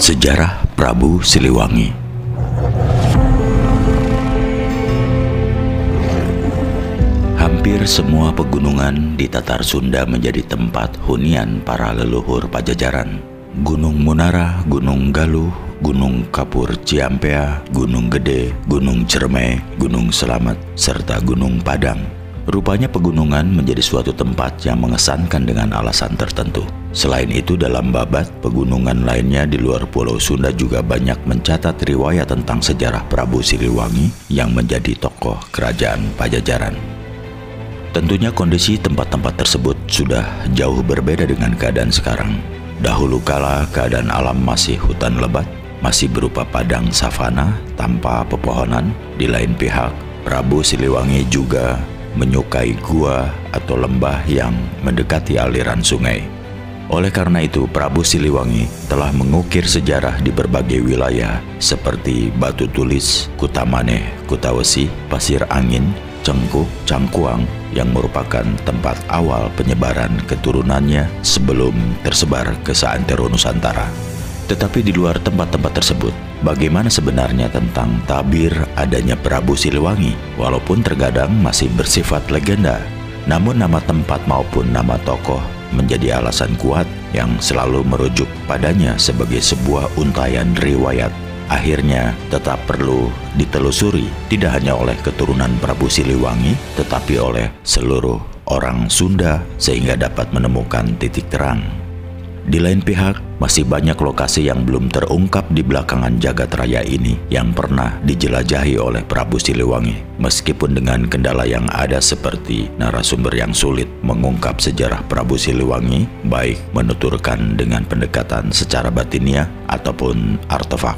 Sejarah Prabu Siliwangi Hampir semua pegunungan di Tatar Sunda menjadi tempat hunian para leluhur Pajajaran. Gunung Munara, Gunung Galuh, Gunung Kapur Ciampea, Gunung Gede, Gunung Cerme, Gunung Selamat, serta Gunung Padang. Rupanya pegunungan menjadi suatu tempat yang mengesankan dengan alasan tertentu. Selain itu dalam babat, pegunungan lainnya di luar Pulau Sunda juga banyak mencatat riwayat tentang sejarah Prabu Siliwangi yang menjadi tokoh kerajaan Pajajaran. Tentunya kondisi tempat-tempat tersebut sudah jauh berbeda dengan keadaan sekarang. Dahulu kala keadaan alam masih hutan lebat, masih berupa padang savana tanpa pepohonan. Di lain pihak, Prabu Siliwangi juga menyukai gua atau lembah yang mendekati aliran sungai. Oleh karena itu, Prabu Siliwangi telah mengukir sejarah di berbagai wilayah seperti Batu Tulis, Kutamane, Kutawesi, Pasir Angin, Cengkuh, Cangkuang yang merupakan tempat awal penyebaran keturunannya sebelum tersebar ke seantero Nusantara. Tetapi di luar tempat-tempat tersebut, bagaimana sebenarnya tentang tabir adanya Prabu Siliwangi walaupun terkadang masih bersifat legenda. Namun nama tempat maupun nama tokoh menjadi alasan kuat yang selalu merujuk padanya sebagai sebuah untayan riwayat akhirnya tetap perlu ditelusuri tidak hanya oleh keturunan Prabu Siliwangi tetapi oleh seluruh orang Sunda sehingga dapat menemukan titik terang. Di lain pihak, masih banyak lokasi yang belum terungkap di belakangan jagat raya ini yang pernah dijelajahi oleh Prabu Siliwangi. Meskipun dengan kendala yang ada seperti narasumber yang sulit mengungkap sejarah Prabu Siliwangi, baik menuturkan dengan pendekatan secara batiniah ataupun artefak.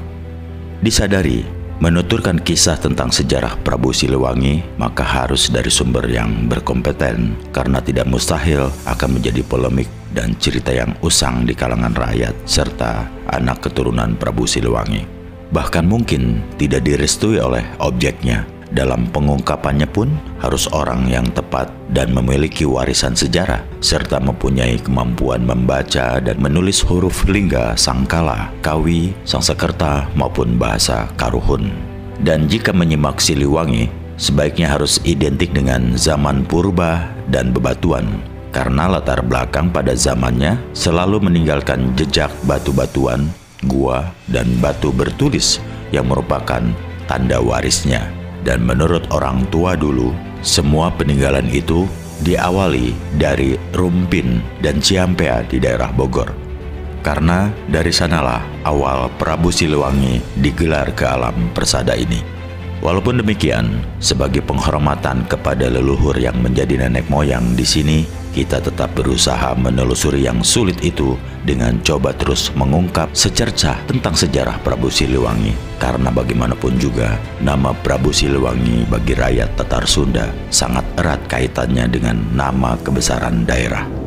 Disadari, menuturkan kisah tentang sejarah Prabu Siliwangi maka harus dari sumber yang berkompeten karena tidak mustahil akan menjadi polemik dan cerita yang usang di kalangan rakyat serta anak keturunan Prabu Siliwangi. Bahkan mungkin tidak direstui oleh objeknya dalam pengungkapannya pun harus orang yang tepat dan memiliki warisan sejarah serta mempunyai kemampuan membaca dan menulis huruf lingga sangkala, kawi, sangsekerta maupun bahasa karuhun. Dan jika menyimak Siliwangi, sebaiknya harus identik dengan zaman purba dan bebatuan karena latar belakang pada zamannya selalu meninggalkan jejak batu-batuan, gua, dan batu bertulis yang merupakan tanda warisnya. Dan menurut orang tua dulu, semua peninggalan itu diawali dari Rumpin dan Ciampea di daerah Bogor. Karena dari sanalah awal Prabu Siliwangi digelar ke alam persada ini. Walaupun demikian, sebagai penghormatan kepada leluhur yang menjadi nenek moyang di sini, kita tetap berusaha menelusuri yang sulit itu dengan coba terus mengungkap secercah tentang sejarah Prabu Siliwangi. Karena bagaimanapun juga, nama Prabu Siliwangi bagi rakyat Tatar Sunda sangat erat kaitannya dengan nama kebesaran daerah.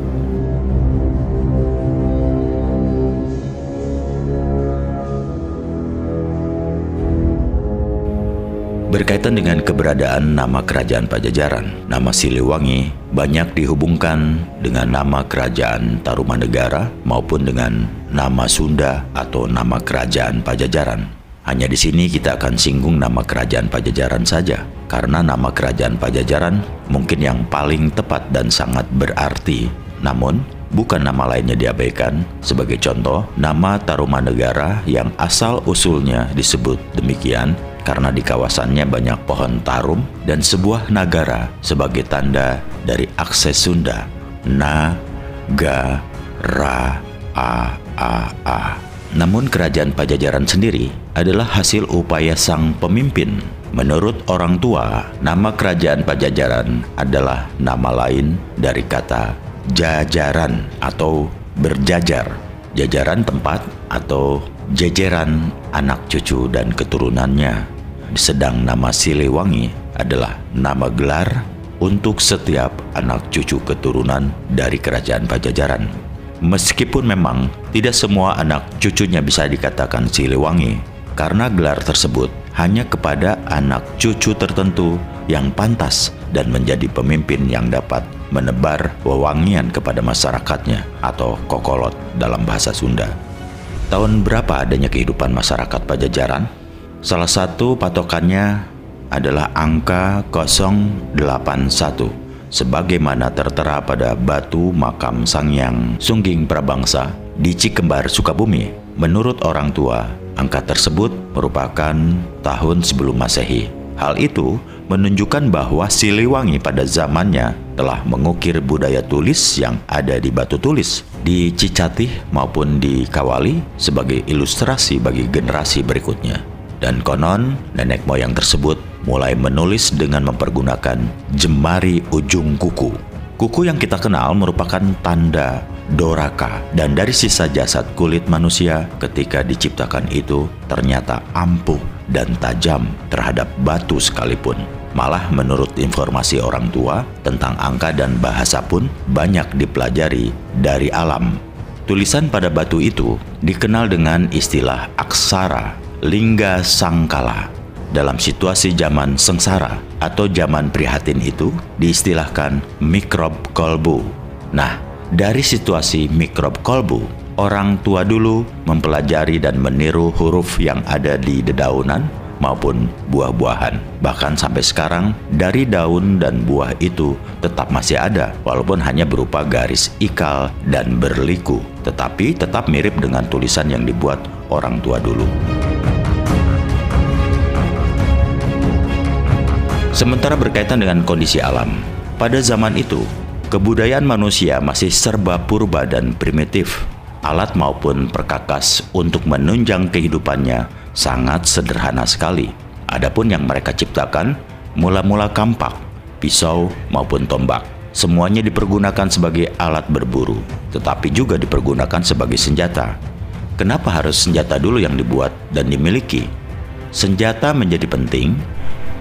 Berkaitan dengan keberadaan nama kerajaan Pajajaran, nama Siliwangi banyak dihubungkan dengan nama kerajaan Tarumanegara maupun dengan nama Sunda atau nama kerajaan Pajajaran. Hanya di sini kita akan singgung nama kerajaan Pajajaran saja, karena nama kerajaan Pajajaran mungkin yang paling tepat dan sangat berarti. Namun, bukan nama lainnya diabaikan. Sebagai contoh, nama Tarumanegara yang asal usulnya disebut demikian karena di kawasannya banyak pohon tarum dan sebuah nagara sebagai tanda dari akses Sunda. Na, ga, ra, a, a, a. Namun kerajaan Pajajaran sendiri adalah hasil upaya sang pemimpin. Menurut orang tua, nama kerajaan Pajajaran adalah nama lain dari kata jajaran atau berjajar. Jajaran tempat atau jejeran anak cucu dan keturunannya sedang nama Siliwangi adalah nama gelar untuk setiap anak cucu keturunan dari kerajaan Pajajaran. Meskipun memang tidak semua anak cucunya bisa dikatakan Siliwangi, karena gelar tersebut hanya kepada anak cucu tertentu yang pantas dan menjadi pemimpin yang dapat menebar wewangian kepada masyarakatnya atau kokolot dalam bahasa Sunda. Tahun berapa adanya kehidupan masyarakat Pajajaran? Salah satu patokannya adalah angka 081 sebagaimana tertera pada batu makam Sangyang Sungging Prabangsa di Cikembar, Sukabumi. Menurut orang tua, angka tersebut merupakan tahun sebelum Masehi. Hal itu menunjukkan bahwa Siliwangi pada zamannya telah mengukir budaya tulis yang ada di batu tulis di Cicatih maupun di Kawali sebagai ilustrasi bagi generasi berikutnya. Dan konon nenek moyang tersebut mulai menulis dengan mempergunakan jemari ujung kuku. Kuku yang kita kenal merupakan tanda doraka dan dari sisa jasad kulit manusia ketika diciptakan itu ternyata ampuh dan tajam terhadap batu sekalipun. Malah menurut informasi orang tua tentang angka dan bahasa pun banyak dipelajari dari alam. Tulisan pada batu itu dikenal dengan istilah aksara lingga sangkala. Dalam situasi zaman sengsara atau zaman prihatin itu diistilahkan mikrob kolbu. Nah, dari situasi mikrob kolbu, orang tua dulu mempelajari dan meniru huruf yang ada di dedaunan maupun buah-buahan. Bahkan sampai sekarang, dari daun dan buah itu tetap masih ada, walaupun hanya berupa garis ikal dan berliku, tetapi tetap mirip dengan tulisan yang dibuat orang tua dulu. Sementara berkaitan dengan kondisi alam, pada zaman itu Kebudayaan manusia masih serba purba dan primitif. Alat maupun perkakas untuk menunjang kehidupannya sangat sederhana sekali. Adapun yang mereka ciptakan, mula-mula kampak, pisau maupun tombak. Semuanya dipergunakan sebagai alat berburu, tetapi juga dipergunakan sebagai senjata. Kenapa harus senjata dulu yang dibuat dan dimiliki? Senjata menjadi penting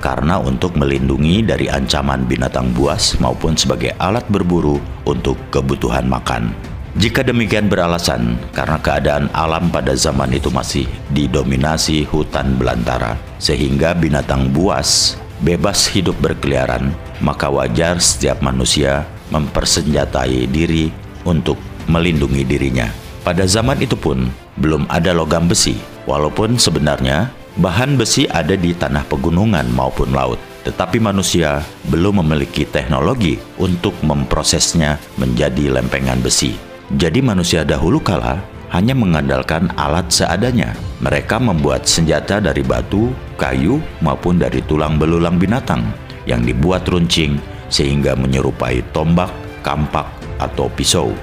karena untuk melindungi dari ancaman binatang buas maupun sebagai alat berburu untuk kebutuhan makan. Jika demikian beralasan karena keadaan alam pada zaman itu masih didominasi hutan belantara sehingga binatang buas bebas hidup berkeliaran, maka wajar setiap manusia mempersenjatai diri untuk melindungi dirinya. Pada zaman itu pun belum ada logam besi, walaupun sebenarnya Bahan besi ada di tanah pegunungan maupun laut, tetapi manusia belum memiliki teknologi untuk memprosesnya menjadi lempengan besi. Jadi manusia dahulu kala hanya mengandalkan alat seadanya. Mereka membuat senjata dari batu, kayu, maupun dari tulang belulang binatang yang dibuat runcing sehingga menyerupai tombak, kampak, atau pisau.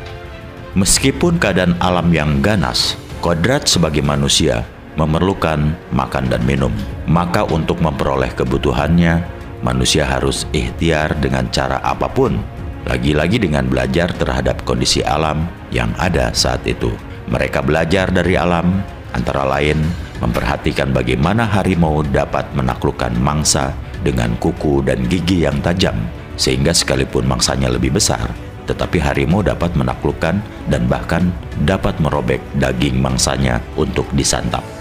Meskipun keadaan alam yang ganas, kodrat sebagai manusia memerlukan makan dan minum. Maka untuk memperoleh kebutuhannya, manusia harus ikhtiar dengan cara apa pun. Lagi-lagi dengan belajar terhadap kondisi alam yang ada saat itu. Mereka belajar dari alam, antara lain memperhatikan bagaimana harimau dapat menaklukkan mangsa dengan kuku dan gigi yang tajam, sehingga sekalipun mangsanya lebih besar, tetapi harimau dapat menaklukkan dan bahkan dapat merobek daging mangsanya untuk disantap.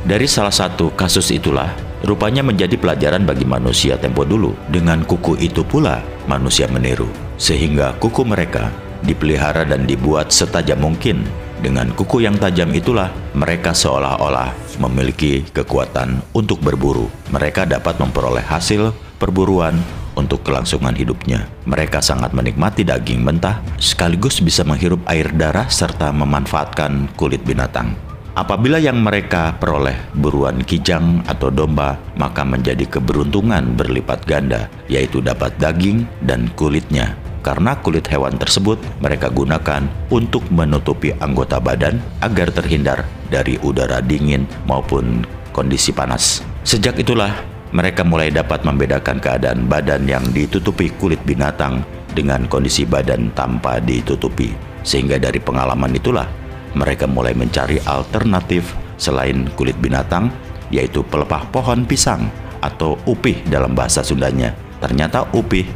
Dari salah satu kasus itulah, rupanya menjadi pelajaran bagi manusia tempo dulu. Dengan kuku itu pula, manusia meniru. Sehingga kuku mereka dipelihara dan dibuat setajam mungkin. Dengan kuku yang tajam itulah, mereka seolah-olah memiliki kekuatan untuk berburu. Mereka dapat memperoleh hasil perburuan untuk kelangsungan hidupnya. Mereka sangat menikmati daging mentah, sekaligus bisa menghirup air darah serta memanfaatkan kulit binatang. Apabila yang mereka peroleh buruan kijang atau domba, maka menjadi keberuntungan berlipat ganda, yaitu dapat daging dan kulitnya. Karena kulit hewan tersebut mereka gunakan untuk menutupi anggota badan agar terhindar dari udara dingin maupun kondisi panas. Sejak itulah mereka mulai dapat membedakan keadaan badan yang ditutupi kulit binatang dengan kondisi badan tanpa ditutupi. Sehingga dari pengalaman itulah mereka mulai mencari alternatif selain kulit binatang, yaitu pelepah pohon pisang atau upih dalam bahasa Sundanya. Ternyata upih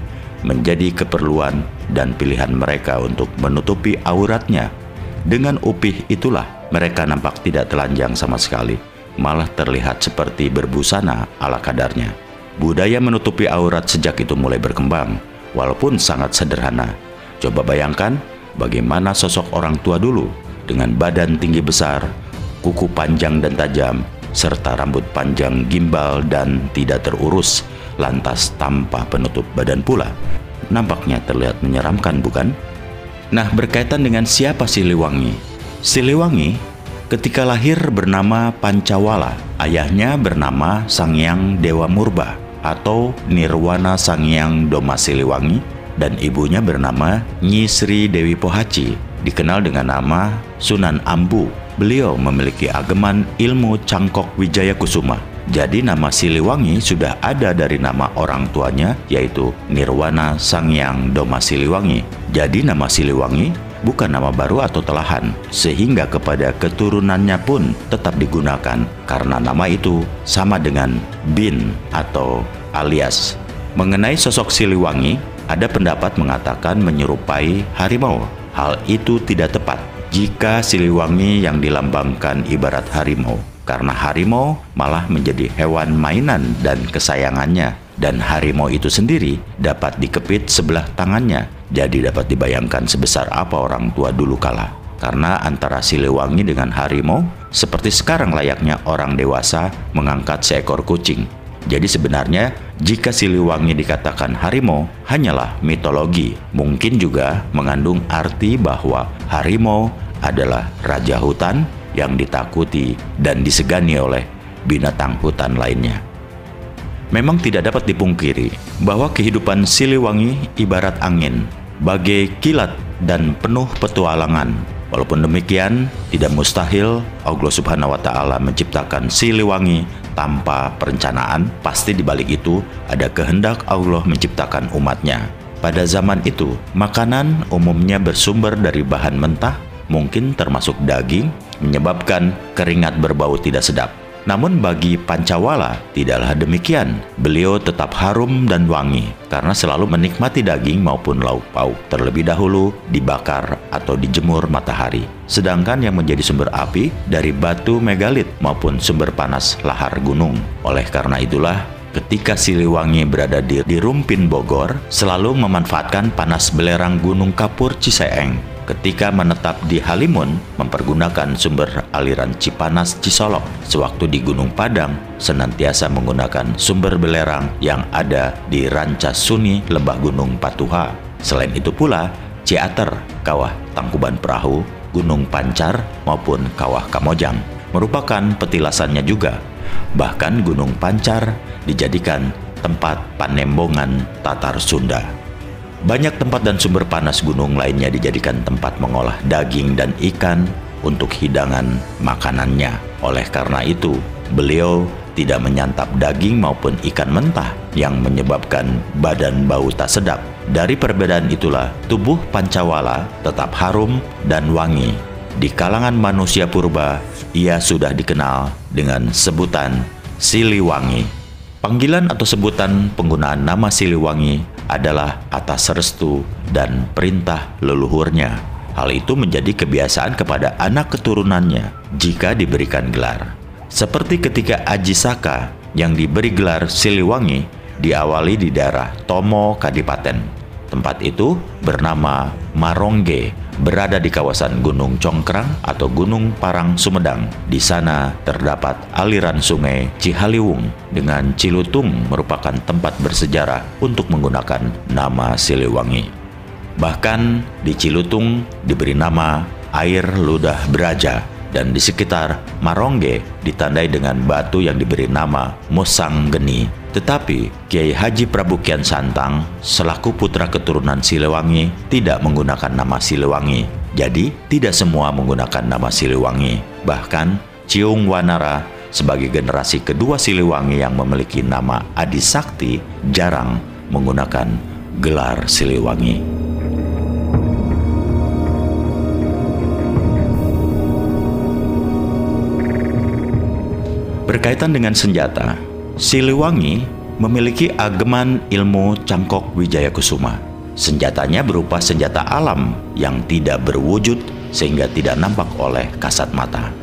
menjadi keperluan dan pilihan mereka untuk menutupi auratnya. Dengan upih itulah mereka nampak tidak telanjang sama sekali, malah terlihat seperti berbusana ala kadarnya. Budaya menutupi aurat sejak itu mulai berkembang, walaupun sangat sederhana. Coba bayangkan bagaimana sosok orang tua dulu dengan badan tinggi besar, kuku panjang dan tajam, serta rambut panjang gimbal dan tidak terurus, lantas tanpa penutup badan pula. Nampaknya terlihat menyeramkan, bukan? Nah, berkaitan dengan siapa Siliwangi? Siliwangi ketika lahir bernama Pancawala, ayahnya bernama Sangyang Dewa Murba atau Nirwana Sangyang Doma Siliwangi, dan ibunya bernama Nyi Sri Dewi Pohaci, dikenal dengan nama Sunan Ambu beliau memiliki ageman ilmu Cangkok Wijaya Kusuma. Jadi nama Siliwangi sudah ada dari nama orang tuanya yaitu Nirwana Sangyang Doma Siliwangi. Jadi nama Siliwangi bukan nama baru atau telahan, sehingga kepada keturunannya pun tetap digunakan karena nama itu sama dengan bin atau alias. Mengenai sosok Siliwangi, ada pendapat mengatakan menyerupai harimau. Hal itu tidak tepat jika Siliwangi yang dilambangkan ibarat harimau, karena harimau malah menjadi hewan mainan dan kesayangannya, dan harimau itu sendiri dapat dikepit sebelah tangannya, jadi dapat dibayangkan sebesar apa orang tua dulu kala. Karena antara Siliwangi dengan harimau, seperti sekarang layaknya orang dewasa mengangkat seekor kucing, jadi sebenarnya jika Siliwangi dikatakan harimau hanyalah mitologi. Mungkin juga mengandung arti bahwa harimau adalah raja hutan yang ditakuti dan disegani oleh binatang hutan lainnya. Memang tidak dapat dipungkiri bahwa kehidupan Siliwangi ibarat angin, bagai kilat dan penuh petualangan. Walaupun demikian, tidak mustahil Allah Subhanahu wa taala menciptakan Siliwangi tanpa perencanaan, pasti di balik itu ada kehendak Allah menciptakan umatnya. Pada zaman itu, makanan umumnya bersumber dari bahan mentah, mungkin termasuk daging, menyebabkan keringat berbau tidak sedap. Namun bagi Pancawala tidaklah demikian. Beliau tetap harum dan wangi karena selalu menikmati daging maupun lauk pauk terlebih dahulu dibakar atau dijemur matahari. Sedangkan yang menjadi sumber api dari batu megalit maupun sumber panas lahar gunung. Oleh karena itulah ketika Siliwangi berada di, di Rumpin Bogor selalu memanfaatkan panas belerang Gunung Kapur Ciseeng ketika menetap di Halimun mempergunakan sumber aliran Cipanas Cisolok. Sewaktu di Gunung Padang senantiasa menggunakan sumber belerang yang ada di Ranca Suni Lembah Gunung Patuha. Selain itu pula, Ciater, Kawah Tangkuban Perahu, Gunung Pancar maupun Kawah Kamojang merupakan petilasannya juga. Bahkan Gunung Pancar dijadikan tempat panembongan Tatar Sunda. Banyak tempat dan sumber panas gunung lainnya dijadikan tempat mengolah daging dan ikan untuk hidangan makanannya. Oleh karena itu, beliau tidak menyantap daging maupun ikan mentah yang menyebabkan badan bau tak sedap. Dari perbedaan itulah, tubuh Pancawala tetap harum dan wangi. Di kalangan manusia purba, ia sudah dikenal dengan sebutan Siliwangi. Panggilan atau sebutan penggunaan nama Siliwangi adalah atas restu dan perintah leluhurnya. Hal itu menjadi kebiasaan kepada anak keturunannya jika diberikan gelar. Seperti ketika Aji Saka yang diberi gelar Siliwangi diawali di daerah Tomo Kadipaten. Tempat itu bernama Marongge berada di kawasan Gunung Congkrang atau Gunung Parang Sumedang. Di sana terdapat aliran sungai Cihaliwung dengan Cilutung merupakan tempat bersejarah untuk menggunakan nama Siliwangi. Bahkan di Cilutung diberi nama air ludah beraja dan di sekitar Marongge ditandai dengan batu yang diberi nama Musang Geni. Tetapi Kiai Haji Prabu Kian Santang selaku putra keturunan Siliwangi tidak menggunakan nama Siliwangi. Jadi tidak semua menggunakan nama Siliwangi. Bahkan Ciung Wanara sebagai generasi kedua Siliwangi yang memiliki nama Adi Sakti jarang menggunakan gelar Siliwangi. Berkaitan dengan senjata, Siliwangi memiliki ageman ilmu cangkok Wijaya Kusuma. Senjatanya berupa senjata alam yang tidak berwujud sehingga tidak nampak oleh kasat mata.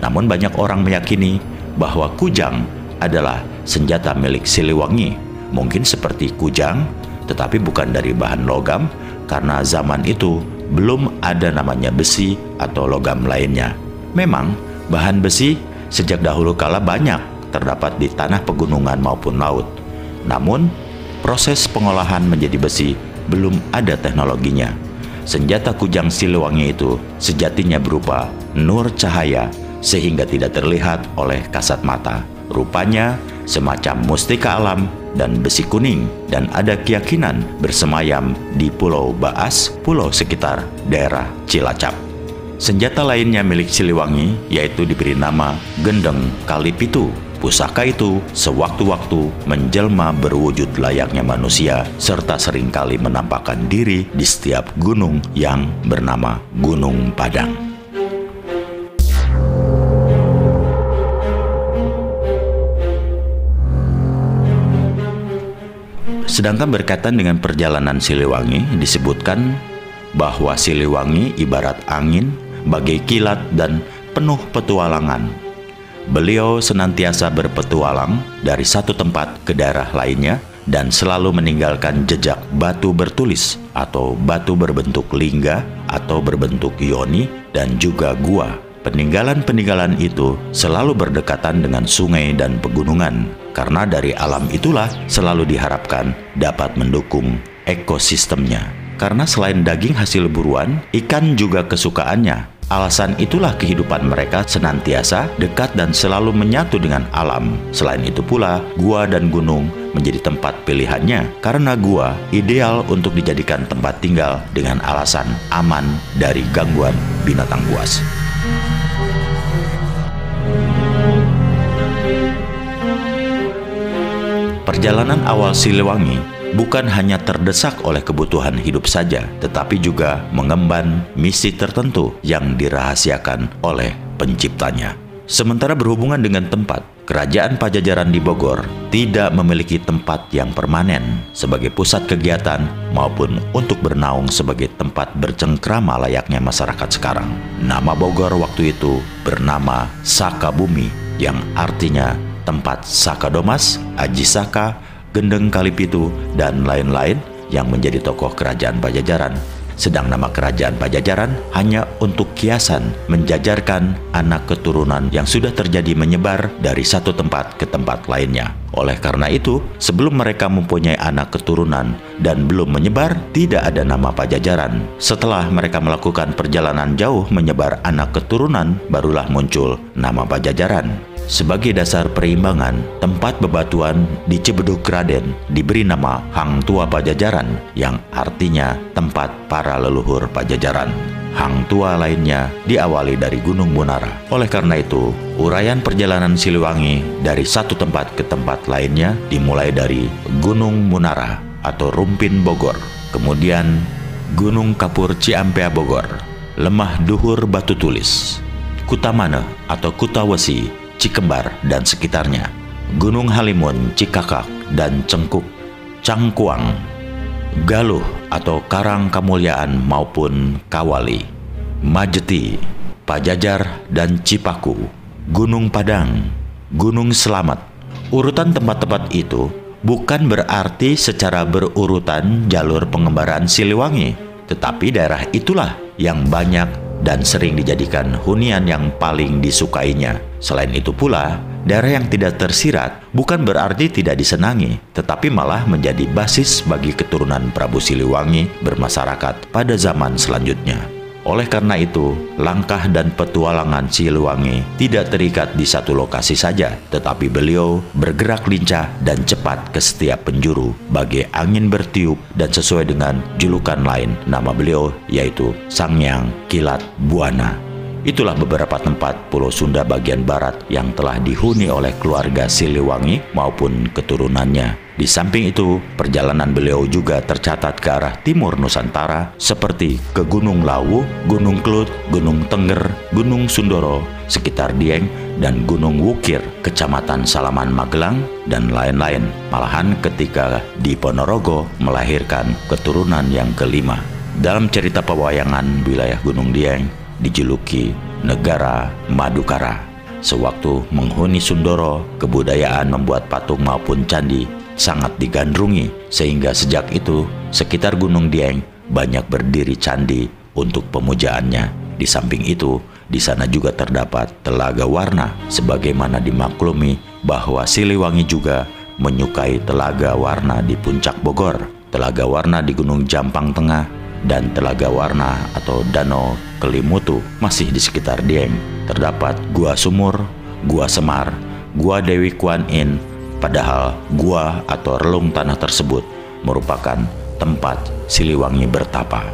Namun banyak orang meyakini bahwa kujang adalah senjata milik Siliwangi. Mungkin seperti kujang, tetapi bukan dari bahan logam karena zaman itu belum ada namanya besi atau logam lainnya. Memang Bahan besi sejak dahulu kala banyak terdapat di tanah pegunungan maupun laut. Namun, proses pengolahan menjadi besi belum ada teknologinya. Senjata kujang Siliwangi itu sejatinya berupa nur cahaya sehingga tidak terlihat oleh kasat mata. Rupanya semacam mustika alam dan besi kuning dan ada keyakinan bersemayam di Pulau Baas, pulau sekitar daerah Cilacap. Senjata lainnya milik Siliwangi yaitu diberi nama Gendeng Kalipitu. Pusaka itu sewaktu-waktu menjelma berwujud layaknya manusia serta sering kali menampakkan diri di setiap gunung yang bernama Gunung Padang. Sedangkan berkaitan dengan perjalanan Siliwangi disebutkan bahwa Siliwangi ibarat angin, bagai kilat dan penuh petualangan. Beliau senantiasa berpetualang dari satu tempat ke daerah lainnya dan selalu meninggalkan jejak batu bertulis atau batu berbentuk lingga atau berbentuk yoni dan juga gua. Peninggalan-peninggalan itu selalu berdekatan dengan sungai dan pegunungan karena dari alam itulah selalu diharapkan dapat mendukung ekosistemnya. Karena selain daging hasil buruan, ikan juga kesukaannya. Alasan itulah kehidupan mereka senantiasa dekat dan selalu menyatu dengan alam. Selain itu pula, gua dan gunung menjadi tempat pilihannya karena gua ideal untuk dijadikan tempat tinggal dengan alasan aman dari gangguan binatang buas. Perjalanan awal Siliwangi bukan hanya terdesak oleh kebutuhan hidup saja, tetapi juga mengemban misi tertentu yang dirahasiakan oleh penciptanya. Sementara berhubungan dengan tempat, Kerajaan Pajajaran di Bogor tidak memiliki tempat yang permanen sebagai pusat kegiatan maupun untuk bernaung sebagai tempat bercengkrama layaknya masyarakat sekarang. Nama Bogor waktu itu bernama Saka Bumi yang artinya tempat Saka Domas, Aji Saka, Gendeng Kalipitu, dan lain-lain yang menjadi tokoh kerajaan Pajajaran. Sedang nama kerajaan Pajajaran hanya untuk kiasan menjajarkan anak keturunan yang sudah terjadi menyebar dari satu tempat ke tempat lainnya. Oleh karena itu, sebelum mereka mempunyai anak keturunan dan belum menyebar, tidak ada nama Pajajaran. Setelah mereka melakukan perjalanan jauh menyebar anak keturunan, barulah muncul nama Pajajaran. Sebagai dasar perimbangan, tempat bebatuan di Cibeduk Raden diberi nama Hang Tua Pajajaran yang artinya tempat para leluhur Pajajaran. Hang tua lainnya diawali dari Gunung Munara. Oleh karena itu, uraian perjalanan Siliwangi dari satu tempat ke tempat lainnya dimulai dari Gunung Munara atau Rumpin Bogor, kemudian Gunung Kapur Ciampea Bogor, Lemah Duhur Batu Tulis, Kutamane atau Kutawesi Cikembar dan sekitarnya, Gunung Halimun, Cikakak, dan Cengkuk, Cangkuang, Galuh atau Karang Kamuliaan maupun Kawali, Majeti, Pajajar, dan Cipaku, Gunung Padang, Gunung Selamat. Urutan tempat-tempat itu bukan berarti secara berurutan jalur pengembaraan Siliwangi, tetapi daerah itulah yang banyak dan sering dijadikan hunian yang paling disukainya. Selain itu pula, daerah yang tidak tersirat bukan berarti tidak disenangi, tetapi malah menjadi basis bagi keturunan Prabu Siliwangi bermasyarakat pada zaman selanjutnya. Oleh karena itu, langkah dan petualangan Siliwangi tidak terikat di satu lokasi saja, tetapi beliau bergerak lincah dan cepat ke setiap penjuru, bagai angin bertiup dan sesuai dengan julukan lain nama beliau yaitu Sangyang Kilat Buana. Itulah beberapa tempat Pulau Sunda bagian barat yang telah dihuni oleh keluarga Siliwangi maupun keturunannya. Di samping itu, perjalanan beliau juga tercatat ke arah timur Nusantara seperti ke Gunung Lawu, Gunung Klut, Gunung Tengger, Gunung Sundoro, sekitar Dieng, dan Gunung Wukir, Kecamatan Salaman Magelang, dan lain-lain. Malahan ketika di Ponorogo melahirkan keturunan yang kelima. Dalam cerita pewayangan wilayah Gunung Dieng, dijuluki negara Madukara. Sewaktu menghuni Sundoro, kebudayaan membuat patung maupun candi sangat digandrungi sehingga sejak itu sekitar Gunung Dieng banyak berdiri candi untuk pemujaannya. Di samping itu, Di sana juga terdapat Telaga Warna, sebagaimana dimaklumi bahwa Siliwangi juga menyukai Telaga Warna di puncak Bogor, Telaga Warna di Gunung Jampang Tengah, dan Telaga Warna atau Danau Kelimutu masih di sekitar Dieng. Terdapat Gua Sumur, Gua Semar, Gua Dewi Kuan In, padahal gua atau relung tanah tersebut merupakan tempat Siliwangi bertapa.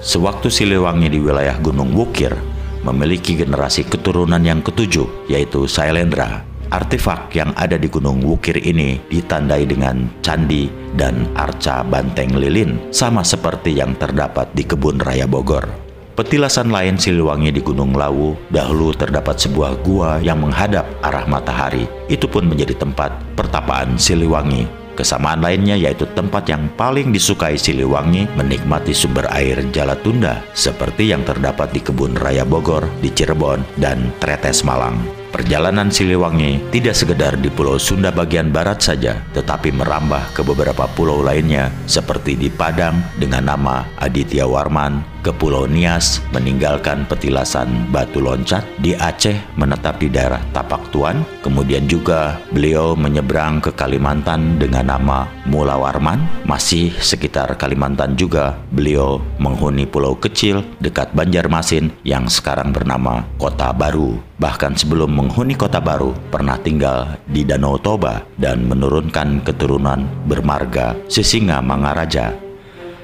Sewaktu Siliwangi di wilayah Gunung Wukir memiliki generasi keturunan yang ketujuh yaitu Sailendra. Artefak yang ada di Gunung Wukir ini ditandai dengan candi dan arca banteng lilin sama seperti yang terdapat di kebun raya Bogor. Petilasan lain Siliwangi di Gunung Lawu dahulu terdapat sebuah gua yang menghadap arah matahari. Itu pun menjadi tempat pertapaan Siliwangi Kesamaan lainnya yaitu tempat yang paling disukai Siliwangi menikmati sumber air Jalatunda seperti yang terdapat di Kebun Raya Bogor, di Cirebon, dan Tretes Malang. Perjalanan Siliwangi tidak sekedar di Pulau Sunda bagian barat saja, tetapi merambah ke beberapa pulau lainnya seperti di Padang dengan nama Aditya Warman, ke Pulau Nias meninggalkan petilasan Batu Loncat, di Aceh menetap di daerah Tapak Tuan, kemudian juga beliau menyeberang ke Kalimantan dengan nama Mula Warman, masih sekitar Kalimantan juga beliau menghuni pulau kecil dekat Banjarmasin yang sekarang bernama Kota Baru. Bahkan sebelum menghuni Kota Baru, pernah tinggal di Danau Toba dan menurunkan keturunan bermarga Sisinga Mangaraja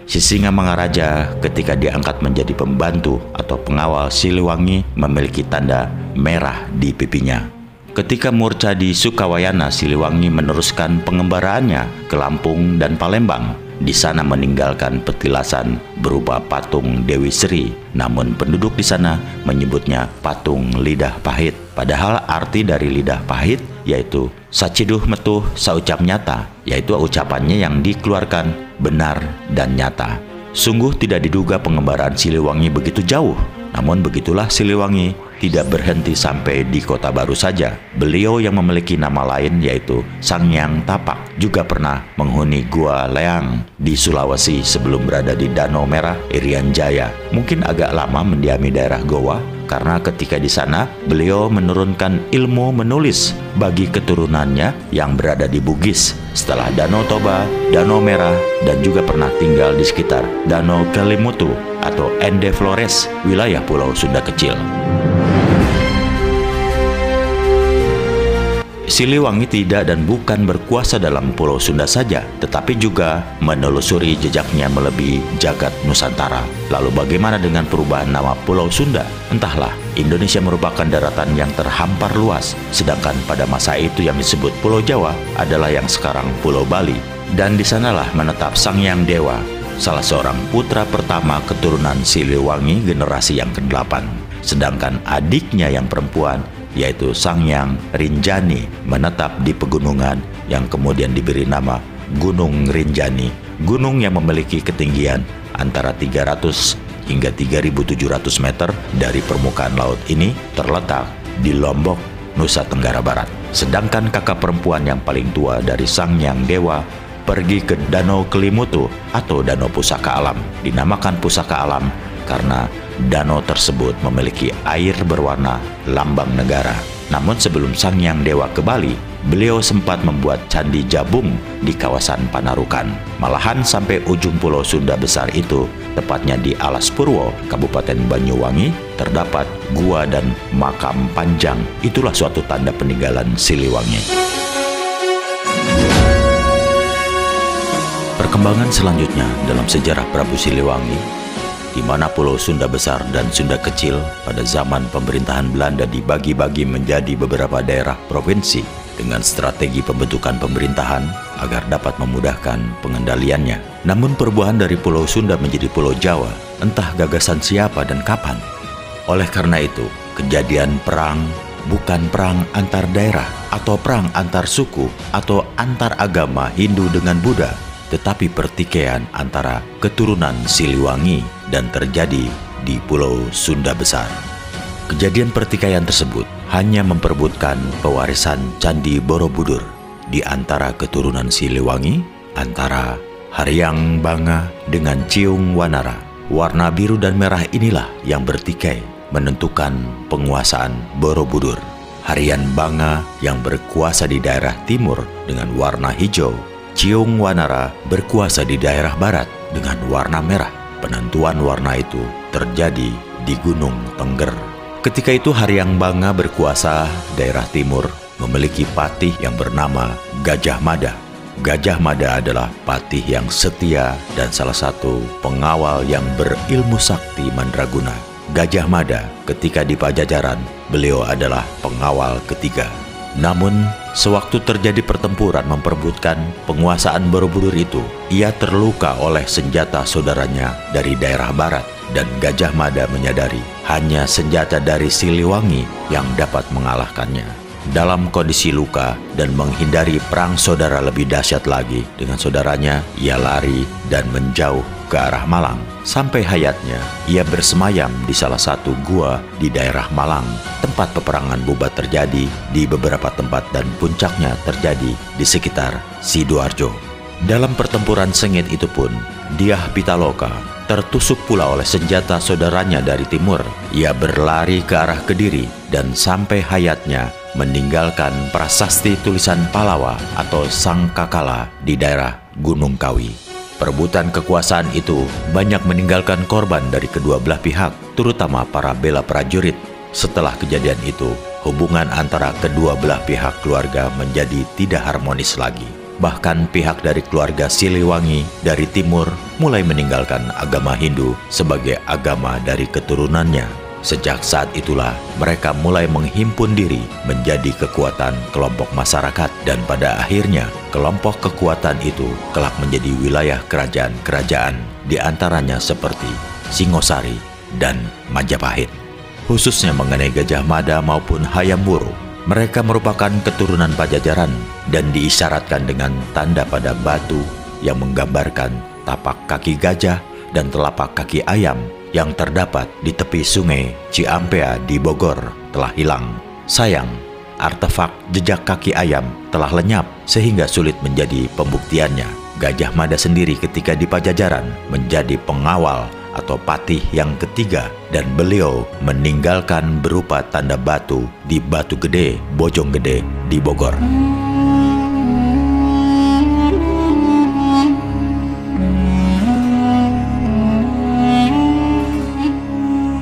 Sisinga Mangaraja ketika diangkat menjadi pembantu atau pengawal Siliwangi memiliki tanda merah di pipinya. Ketika murca di Sukawayana, Siliwangi meneruskan pengembaraannya ke Lampung dan Palembang. Di sana meninggalkan petilasan berupa patung Dewi Sri, namun penduduk di sana menyebutnya patung lidah pahit. Padahal arti dari lidah pahit yaitu saciduh metuh saucap nyata, yaitu ucapannya yang dikeluarkan benar, dan nyata. Sungguh tidak diduga pengembaraan Siliwangi begitu jauh. Namun begitulah Siliwangi tidak berhenti sampai di kota baru saja. Beliau yang memiliki nama lain yaitu Sangyang Tapak juga pernah menghuni Gua Leang di Sulawesi sebelum berada di Danau Merah, Irian Jaya. Mungkin agak lama mendiami daerah Goa karena ketika di sana beliau menurunkan ilmu menulis bagi keturunannya yang berada di Bugis setelah Danau Toba, Danau Merah, dan juga pernah tinggal di sekitar Danau Kelimutu atau Ende Flores, wilayah Pulau Sunda Kecil. Siliwangi tidak dan bukan berkuasa dalam Pulau Sunda saja, tetapi juga menelusuri jejaknya melebihi jagat Nusantara. Lalu bagaimana dengan perubahan nama Pulau Sunda? Entahlah, Indonesia merupakan daratan yang terhampar luas, sedangkan pada masa itu yang disebut Pulau Jawa adalah yang sekarang Pulau Bali. Dan di sanalah menetap Sang Yang Dewa, salah seorang putra pertama keturunan Siliwangi generasi yang ke-8. Sedangkan adiknya yang perempuan yaitu Sangyang Rinjani menetap di pegunungan yang kemudian diberi nama Gunung Rinjani, gunung yang memiliki ketinggian antara 300 hingga 3700 meter dari permukaan laut ini terletak di Lombok, Nusa Tenggara Barat. Sedangkan kakak perempuan yang paling tua dari Sangyang Dewa pergi ke Danau Kelimutu atau Danau Pusaka Alam. Dinamakan Pusaka Alam karena danau tersebut memiliki air berwarna lambang negara. Namun sebelum Sang Yang Dewa ke Bali, beliau sempat membuat candi jabung di kawasan Panarukan. Malahan sampai ujung pulau Sunda besar itu, tepatnya di Alas Purwo, Kabupaten Banyuwangi, terdapat gua dan makam panjang. Itulah suatu tanda peninggalan Siliwangi. Perkembangan selanjutnya dalam sejarah Prabu Siliwangi di mana Pulau Sunda Besar dan Sunda Kecil pada zaman pemerintahan Belanda dibagi-bagi menjadi beberapa daerah provinsi dengan strategi pembentukan pemerintahan agar dapat memudahkan pengendaliannya. Namun perubahan dari Pulau Sunda menjadi Pulau Jawa entah gagasan siapa dan kapan. Oleh karena itu, kejadian perang bukan perang antar daerah atau perang antar suku atau antar agama Hindu dengan Buddha, tetapi pertikaian antara keturunan Siliwangi dan terjadi di Pulau Sunda Besar. Kejadian pertikaian tersebut hanya memperebutkan pewarisan Candi Borobudur di antara keturunan Siliwangi, antara Haryang Banga dengan Ciung Wanara. Warna biru dan merah inilah yang bertikai menentukan penguasaan Borobudur. Harian Banga yang berkuasa di daerah timur dengan warna hijau, Ciung Wanara berkuasa di daerah barat dengan warna merah. Penentuan warna itu terjadi di Gunung Tengger. Ketika itu Hariang Banga berkuasa daerah timur memiliki patih yang bernama Gajah Mada. Gajah Mada adalah patih yang setia dan salah satu pengawal yang berilmu sakti mandraguna. Gajah Mada ketika di Pajajaran, beliau adalah pengawal ketiga. Namun, sewaktu terjadi pertempuran memperebutkan penguasaan Borobudur itu, ia terluka oleh senjata saudaranya dari daerah barat dan Gajah Mada menyadari hanya senjata dari Siliwangi yang dapat mengalahkannya dalam kondisi luka dan menghindari perang saudara lebih dahsyat lagi dengan saudaranya, ia lari dan menjauh ke arah Malang. Sampai hayatnya, ia bersemayam di salah satu gua di daerah Malang. Tempat peperangan bubat terjadi di beberapa tempat dan puncaknya terjadi di sekitar Sidoarjo. Dalam pertempuran sengit itu pun, Diah Pitaloka tertusuk pula oleh senjata saudaranya dari timur. Ia berlari ke arah Kediri dan sampai hayatnya meninggalkan prasasti tulisan Palawa atau Sangkakala di daerah Gunung Kawi. Perebutan kekuasaan itu banyak meninggalkan korban dari kedua belah pihak, terutama para bela prajurit. Setelah kejadian itu, hubungan antara kedua belah pihak keluarga menjadi tidak harmonis lagi. Bahkan pihak dari keluarga Siliwangi dari timur mulai meninggalkan agama Hindu sebagai agama dari keturunannya Sejak saat itulah mereka mulai menghimpun diri menjadi kekuatan kelompok masyarakat dan pada akhirnya kelompok kekuatan itu kelak menjadi wilayah kerajaan-kerajaan di antaranya seperti Singosari dan Majapahit. Khususnya mengenai Gajah Mada maupun Hayam Wuruk, mereka merupakan keturunan Pajajaran dan diisyaratkan dengan tanda pada batu yang menggambarkan tapak kaki gajah dan telapak kaki ayam yang terdapat di tepi sungai Ciampea di Bogor telah hilang. Sayang, artefak jejak kaki ayam telah lenyap sehingga sulit menjadi pembuktiannya. Gajah Mada sendiri ketika di Pajajaran menjadi pengawal atau patih yang ketiga dan beliau meninggalkan berupa tanda batu di Batu Gede, Bojong Gede di Bogor.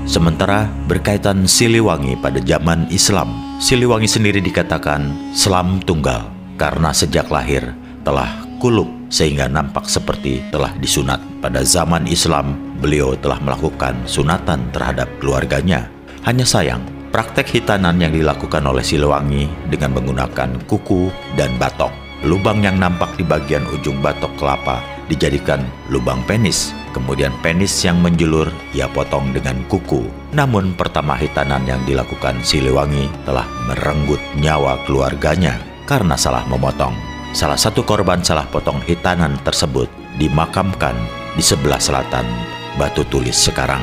Sementara berkaitan Siliwangi pada zaman Islam, Siliwangi sendiri dikatakan Selam Tunggal karena sejak lahir telah kulub sehingga nampak seperti telah disunat. Pada zaman Islam, beliau telah melakukan sunatan terhadap keluarganya. Hanya sayang, praktek hitanan yang dilakukan oleh Siliwangi dengan menggunakan kuku dan batok. Lubang yang nampak di bagian ujung batok kelapa dijadikan lubang penis Kemudian penis yang menjulur ia potong dengan kuku. Namun pertama hitanan yang dilakukan Siliwangi telah merenggut nyawa keluarganya karena salah memotong. Salah satu korban salah potong hitanan tersebut dimakamkan di sebelah selatan Batu Tulis sekarang.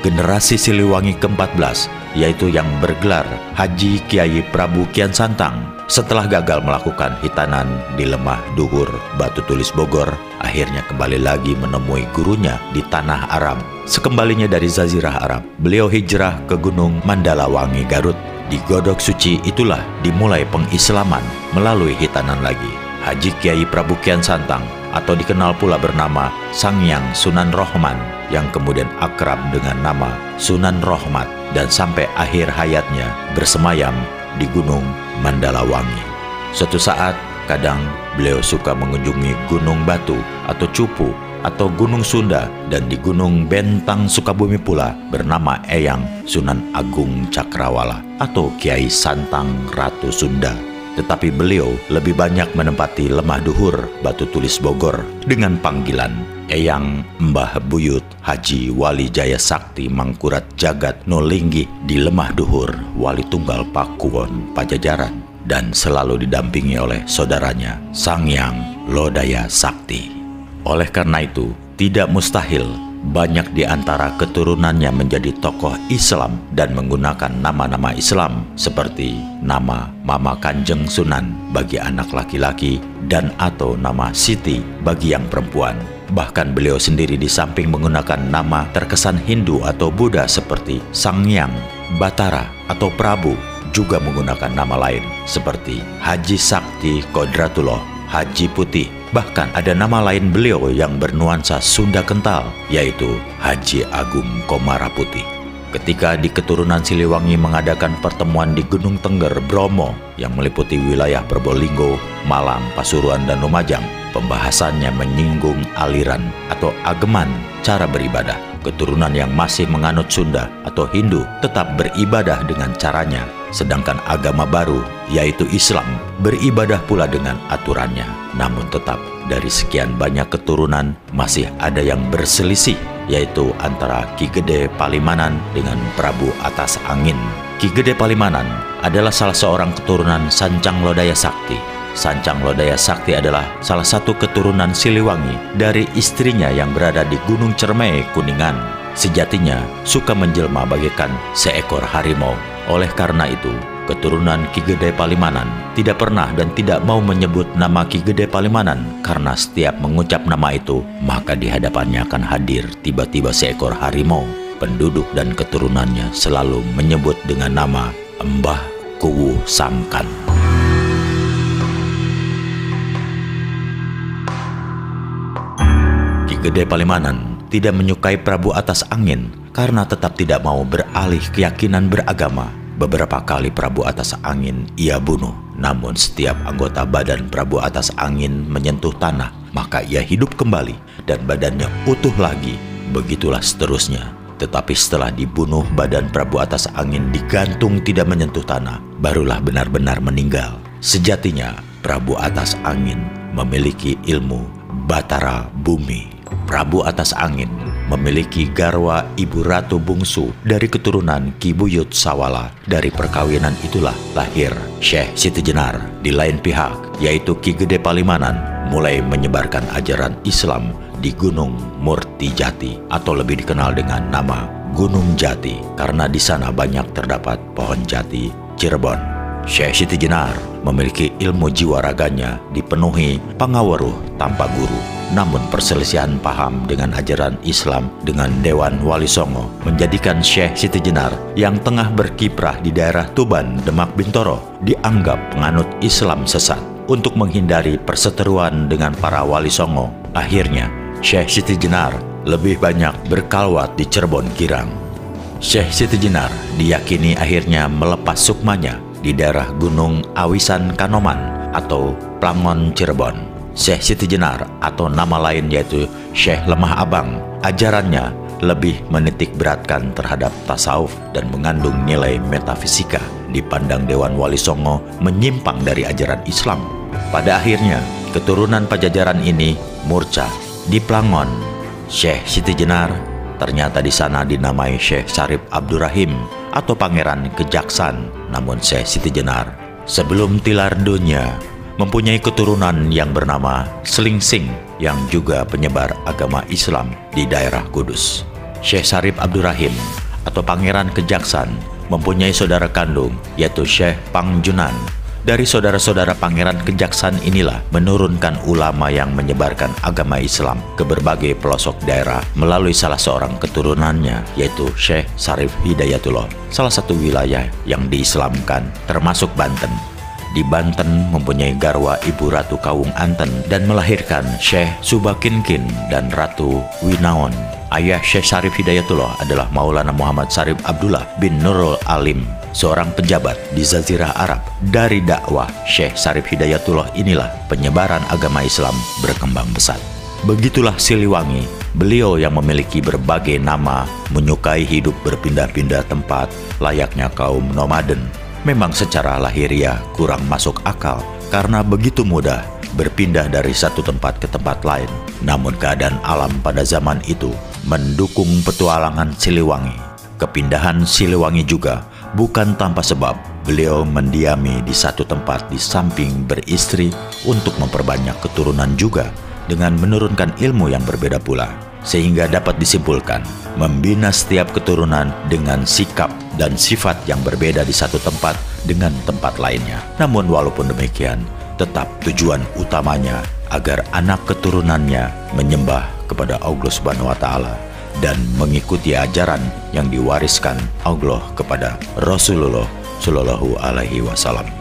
Generasi Siliwangi ke-14 yaitu yang bergelar Haji Kiai Prabu Kian Santang setelah gagal melakukan hitanan di lemah Duhur Batu Tulis Bogor, akhirnya kembali lagi menemui gurunya di tanah Arab. Sekembalinya dari Zazirah Arab, beliau hijrah ke Gunung Mandalawangi Garut. Di Godok Suci itulah dimulai pengislaman melalui hitanan lagi. Haji Kiai Prabu Kian Santang atau dikenal pula bernama Sangyang Sunan Rohman yang kemudian akrab dengan nama Sunan Rohmat dan sampai akhir hayatnya bersemayam di Gunung Mandalawangi. Suatu saat, kadang beliau suka mengunjungi Gunung Batu atau Cupu atau Gunung Sunda dan di Gunung Bentang Sukabumi pula bernama Eyang Sunan Agung Cakrawala atau Kiai Santang Ratu Sunda. Tetapi beliau lebih banyak menempati lemah duhur Batu Tulis Bogor dengan panggilan Eyang Mbah Buyut Haji Wali Jaya Sakti Mangkurat Jagat Nolinggi di lemah duhur Wali Tunggal Pakuwon Pajajaran dan selalu didampingi oleh saudaranya Sangyang Lodaya Sakti. Oleh karena itu, tidak mustahil banyak di antara keturunannya menjadi tokoh Islam dan menggunakan nama-nama Islam seperti nama Mama Kanjeng Sunan bagi anak laki-laki dan atau nama Siti bagi yang perempuan. Bahkan beliau sendiri di samping menggunakan nama terkesan Hindu atau Buddha seperti Sangyang, Batara, atau Prabu, juga menggunakan nama lain seperti Haji Sakti Kodratullah, Haji Putih. Bahkan ada nama lain beliau yang bernuansa Sunda kental, yaitu Haji Agung Komara Putih ketika di keturunan Siliwangi mengadakan pertemuan di Gunung Tengger, Bromo yang meliputi wilayah Probolinggo, Malang, Pasuruan, dan Lumajang. Pembahasannya menyinggung aliran atau ageman cara beribadah. Keturunan yang masih menganut Sunda atau Hindu tetap beribadah dengan caranya, sedangkan agama baru, yaitu Islam, beribadah pula dengan aturannya. Namun tetap dari sekian banyak keturunan masih ada yang berselisih yaitu antara Ki Gede Palimanan dengan Prabu Atas Angin. Ki Gede Palimanan adalah salah seorang keturunan Sancang Lodaya Sakti. Sancang Lodaya Sakti adalah salah satu keturunan Siliwangi dari istrinya yang berada di Gunung Cermai, Kuningan. Sejatinya suka menjelma bagaikan seekor harimau. Oleh karena itu, keturunan Ki Gede Palimanan tidak pernah dan tidak mau menyebut nama Ki Gede Palimanan karena setiap mengucap nama itu maka di hadapannya akan hadir tiba-tiba seekor harimau. Penduduk dan keturunannya selalu menyebut dengan nama Mbah Kuwu Samkan. Gede Palimanan tidak menyukai Prabu atas angin karena tetap tidak mau beralih keyakinan beragama Beberapa kali Prabu Atas Angin ia bunuh, namun setiap anggota badan Prabu Atas Angin menyentuh tanah, maka ia hidup kembali dan badannya utuh lagi. Begitulah seterusnya. Tetapi setelah dibunuh, badan Prabu Atas Angin digantung tidak menyentuh tanah, barulah benar-benar meninggal. Sejatinya, Prabu Atas Angin memiliki ilmu batara bumi. Prabu Atas Angin memiliki garwa ibu ratu bungsu dari keturunan Ki Buyut Sawala. Dari perkawinan itulah lahir Syekh Siti Jenar. Di lain pihak, yaitu Ki Gede Palimanan, mulai menyebarkan ajaran Islam di Gunung Murti Jati atau lebih dikenal dengan nama Gunung Jati karena di sana banyak terdapat pohon jati Cirebon. Syekh Siti Jenar memiliki ilmu jiwa raganya dipenuhi pangaweruh tanpa guru namun perselisihan paham dengan ajaran Islam dengan Dewan Wali Songo menjadikan Syekh Siti Jenar yang tengah berkiprah di daerah Tuban, Demak Bintoro dianggap penganut Islam sesat. Untuk menghindari perseteruan dengan para Wali Songo, akhirnya Syekh Siti Jenar lebih banyak berkalwat di Cirebon Girang. Syekh Siti Jenar diyakini akhirnya melepas sukmanya di daerah Gunung Awisan Kanoman atau Plangon Cirebon. Syekh Siti Jenar atau nama lain yaitu Syekh Lemah Abang. Ajarannya lebih menitik beratkan terhadap tasawuf dan mengandung nilai metafisika. Dipandang Dewan Wali Songo menyimpang dari ajaran Islam. Pada akhirnya, keturunan pajajaran ini murca di Plangon. Syekh Siti Jenar ternyata di sana dinamai Syekh Sarip Abdurrahim atau Pangeran Kejaksan. Namun Syekh Siti Jenar sebelum tilar dunia mempunyai keturunan yang bernama Selingsing yang juga penyebar agama Islam di daerah Kudus. Syekh Sarip Abdurrahim atau Pangeran Kejaksan mempunyai saudara kandung yaitu Syekh Pangjunan. Dari saudara-saudara Pangeran Kejaksan inilah menurunkan ulama yang menyebarkan agama Islam ke berbagai pelosok daerah melalui salah seorang keturunannya yaitu Syekh Sarif Hidayatullah. Salah satu wilayah yang diislamkan termasuk Banten di Banten mempunyai garwa Ibu Ratu Kawung Anten dan melahirkan Syekh Subakinkin dan Ratu Winaon. Ayah Syekh Sarif Hidayatullah adalah Maulana Muhammad Sarif Abdullah bin Nurul Alim, seorang pejabat di Zazirah Arab. Dari dakwah Syekh Sarif Hidayatullah inilah penyebaran agama Islam berkembang pesat. Begitulah Siliwangi, beliau yang memiliki berbagai nama, menyukai hidup berpindah-pindah tempat, layaknya kaum nomaden memang secara lahiriah kurang masuk akal karena begitu mudah berpindah dari satu tempat ke tempat lain. Namun keadaan alam pada zaman itu mendukung petualangan Siliwangi. Kepindahan Siliwangi juga bukan tanpa sebab. Beliau mendiami di satu tempat di samping beristri untuk memperbanyak keturunan juga dengan menurunkan ilmu yang berbeda pula sehingga dapat disimpulkan membina setiap keturunan dengan sikap dan sifat yang berbeda di satu tempat dengan tempat lainnya. Namun walaupun demikian, tetap tujuan utamanya agar anak keturunannya menyembah kepada Allah Subhanahu wa taala dan mengikuti ajaran yang diwariskan Allah kepada Rasulullah Shallallahu alaihi wasallam.